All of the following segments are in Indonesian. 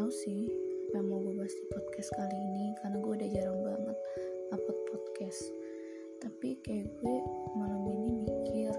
tahu sih apa yang mau gue bahas di podcast kali ini karena gue udah jarang banget upload podcast. Tapi kayak gue malam ini mikir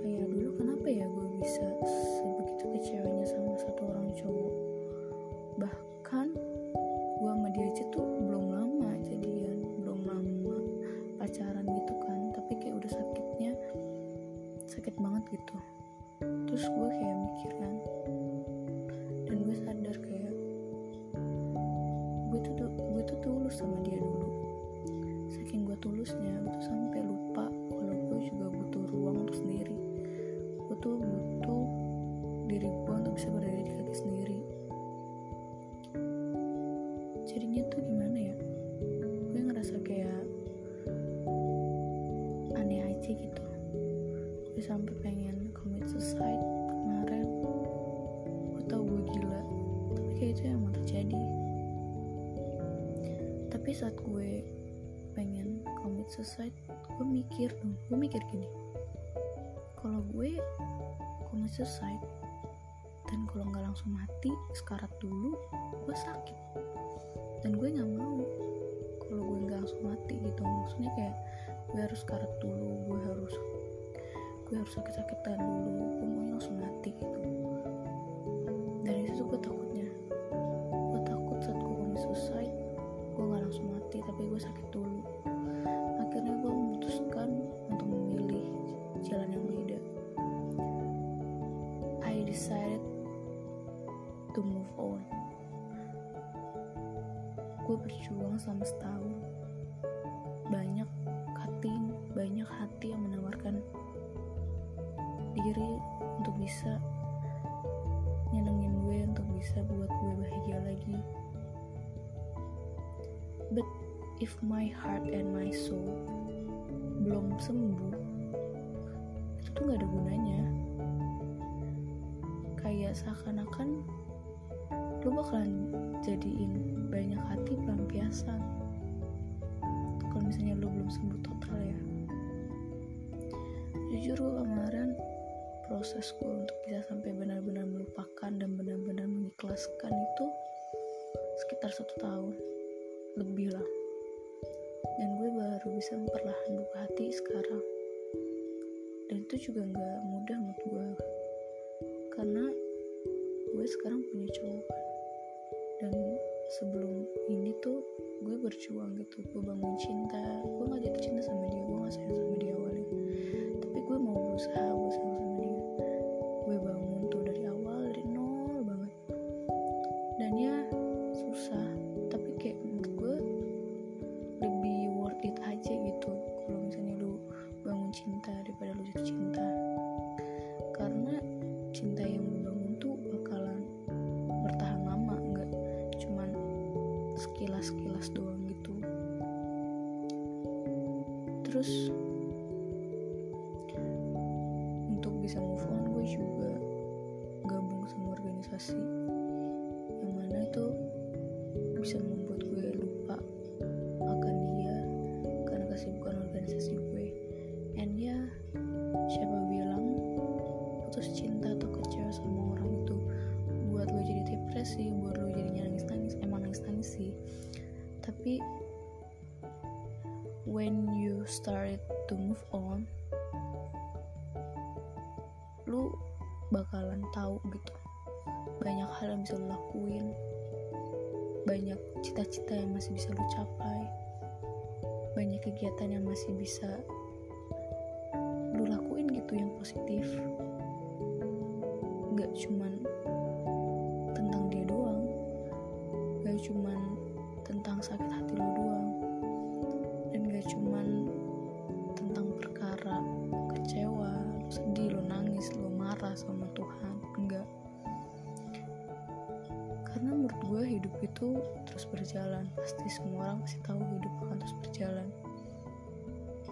kayak dulu kenapa ya gue bisa sebegitu kecewanya sama satu orang cowok? Bahkan gue sama dia aja tuh belum lama jadian belum lama pacaran gitu kan. Tapi kayak udah sakitnya sakit banget gitu. Terus gue kayak mikir kan sadar kayak gue tuh gue tuh tulus sama dia dulu. Saking gue tulusnya gue tuh sampai lupa kalau gue juga butuh ruang untuk sendiri. Gue tuh butuh diri gue untuk bisa berdiri di kaki sendiri. Jadinya tuh gimana saat gue pengen commit suicide gue mikir dong gue mikir gini. Kalau gue commit suicide dan kalau nggak langsung mati sekarat dulu gue sakit. Dan gue nggak mau kalau gue nggak langsung mati gitu. Maksudnya kayak gue harus karat dulu gue harus gue harus sakit-sakitan dulu gue mau langsung mati gitu selama setahun. Banyak cutting banyak hati yang menawarkan diri untuk bisa nyenengin gue untuk bisa buat gue bahagia lagi. But if my heart and my soul belum sembuh itu tuh gak ada gunanya. Kayak seakan-akan lu bakalan jadiin banyak hati pelampiasan kalau misalnya lu belum sembuh total ya. Jujur gue kemarin proses gue untuk bisa sampai benar-benar melupakan dan benar-benar mengikhlaskan itu sekitar satu tahun. Lebih lah. Dan gue baru bisa perlahan buka hati sekarang. Dan itu juga nggak mudah menurut gue karena gue sekarang punya cowok dan sebelum ini tuh gue berjuang gitu gue bangun cinta when you started to move on lu bakalan tahu gitu. Banyak hal yang bisa lo lakuin. Banyak cita-cita yang masih bisa lo capai. Banyak kegiatan yang masih bisa lu lakuin gitu yang positif. Nggak cuman tentang dia doang. Gak cuman tentang sakit hati itu terus berjalan. Pasti semua orang pasti tahu hidup akan terus berjalan.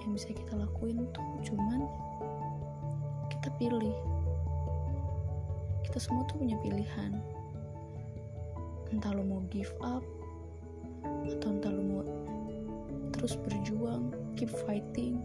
Yang bisa kita lakuin tuh cuman kita pilih. Kita semua tuh punya pilihan. Entah lo mau give up atau entah lo mau terus berjuang keep fighting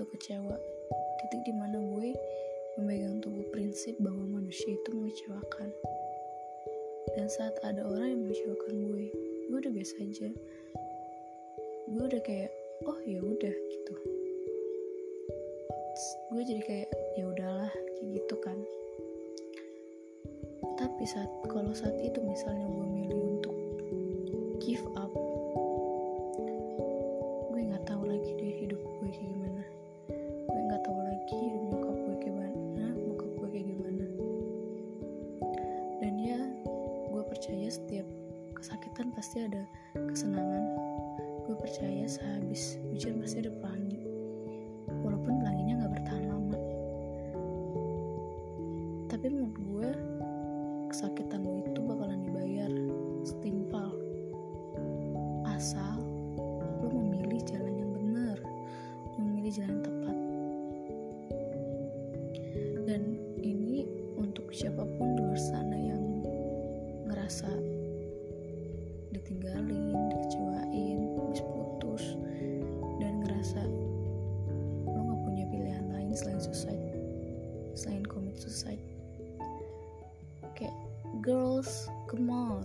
untuk kecewa. Titik di mana gue memegang teguh prinsip bahwa manusia itu mengecewakan. Dan saat ada orang yang mengecewakan gue gue udah biasa aja. Gue udah kayak oh ya udah gitu. Gue jadi kayak ya udahlah kayak gitu kan. Tapi saat kalau saat itu misalnya gue milih untuk give up gue percaya sehabis hujan pasti ada pelangi. Walaupun pelanginya nggak bertahan lama. Tapi menurut gue kesakitan lo itu bakalan dibayar. Setimpal. Asal lo memilih jalan yang benar. Memilih jalan yang tepat. Dan ini untuk siapa pun di luar sana yang ngerasa girls come on.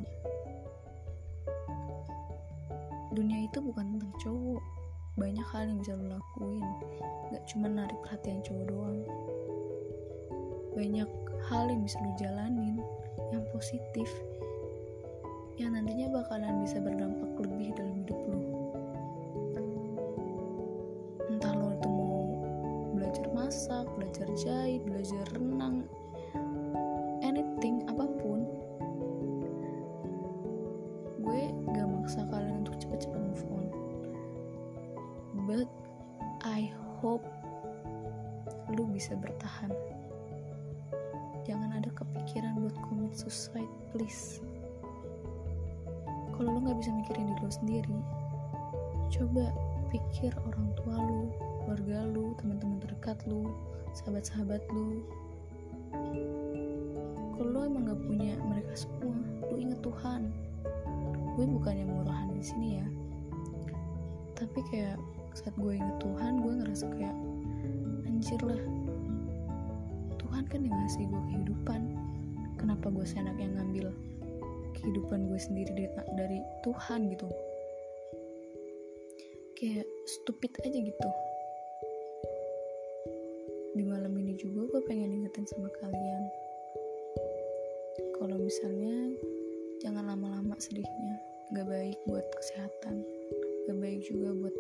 Dunia itu bukan tentang cowok. Banyak hal yang bisa lo lakuin. Gak cuma narik perhatian cowok doang. Banyak hal yang bisa lo jalanin yang positif yang nantinya bakalan bisa berdampak lebih dalam hidup lo. Entah lo itu mau belajar masak belajar jahit belajar renang bertahan. Jangan ada kepikiran buat commit suicide please. Kalau lu nggak bisa mikirin diri lu sendiri coba pikir orang tua lu keluarga lu teman-teman terdekat lu sahabat-sahabat lu kalau lu emang gak punya mereka semua lu inget Tuhan. Gue bukan yang murahan di sini ya. Tapi kayak saat gue inget Tuhan gue ngerasa kayak anjir lah Kan yang ngasih gue kehidupan. Kenapa gue seenak yang ngambil kehidupan gue sendiri dari, dari Tuhan gitu? Kayak stupid aja gitu. Di malam ini juga gue pengen ingetin sama kalian. Kalau misalnya jangan lama-lama sedihnya. Gak baik buat kesehatan. Gak baik juga buat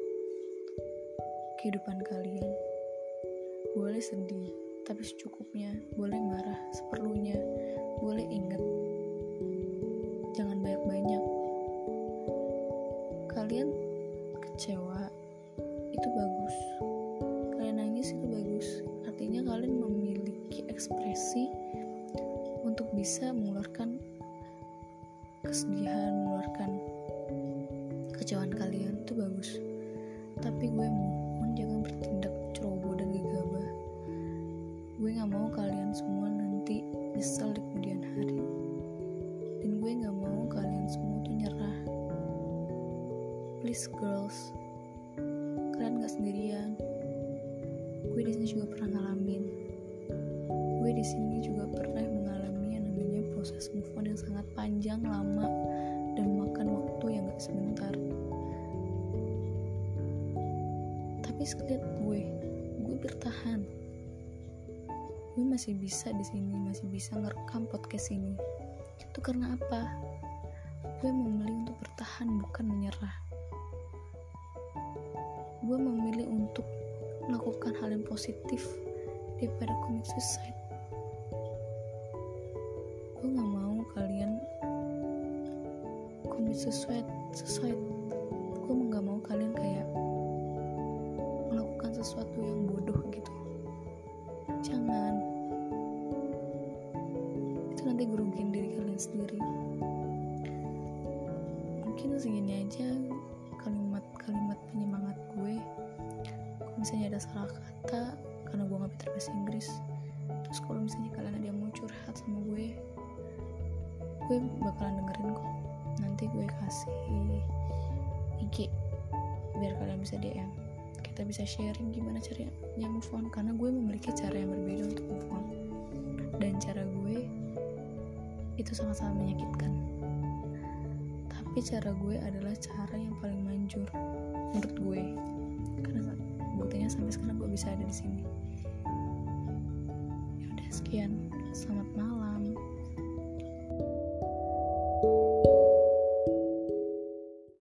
kehidupan kalian. Boleh sedih tapi secukupnya boleh marah seperlunya. Boleh inget jangan banyak-banyak. Kalian kecewa itu bagus. Kalian nangis itu bagus. Artinya kalian memiliki ekspresi untuk bisa mengeluarkan kesedihan mengeluarkan kecewaan kalian itu bagus. Tapi gue mohon jangan bertindak nyesel di kemudian hari. Dan gue gak mau kalian semua tuh nyerah. Please girls. Kalian gak sendirian. Gue di sini juga pernah ngalamin. Gue di sini juga pernah mengalami yang namanya proses move on yang sangat panjang lama dan makan waktu yang gak sebentar. Tapi sekalian gue gue bertahan gue masih bisa di sini masih bisa ngerekam podcast ini. Itu karena apa? Gue memilih untuk bertahan bukan menyerah. Gue memilih untuk melakukan hal yang positif daripada commit suicide. Gue gak mau kalian commit suicide suicide. Gue gak mau kalian kayak melakukan sesuatu yang bodoh kalian sendiri. Mungkin segini aja kalimat-kalimat penyemangat gue. Kalau misalnya ada salah kata karena gue gak pintar bahasa Inggris terus kalau misalnya kalian ada yang mau curhat sama gue gue bakalan dengerin kok. Nanti nanti gue kasih IG biar kalian bisa DM kita bisa sharing gimana caranya move on karena gue memiliki cara yang berbeda untuk move on. Dan cara gue itu sangat-sangat menyakitkan. Tapi cara gue adalah cara yang paling manjur menurut gue. Karena buktinya sampai sekarang gue bisa ada di sini. Ya udah sekian. Selamat malam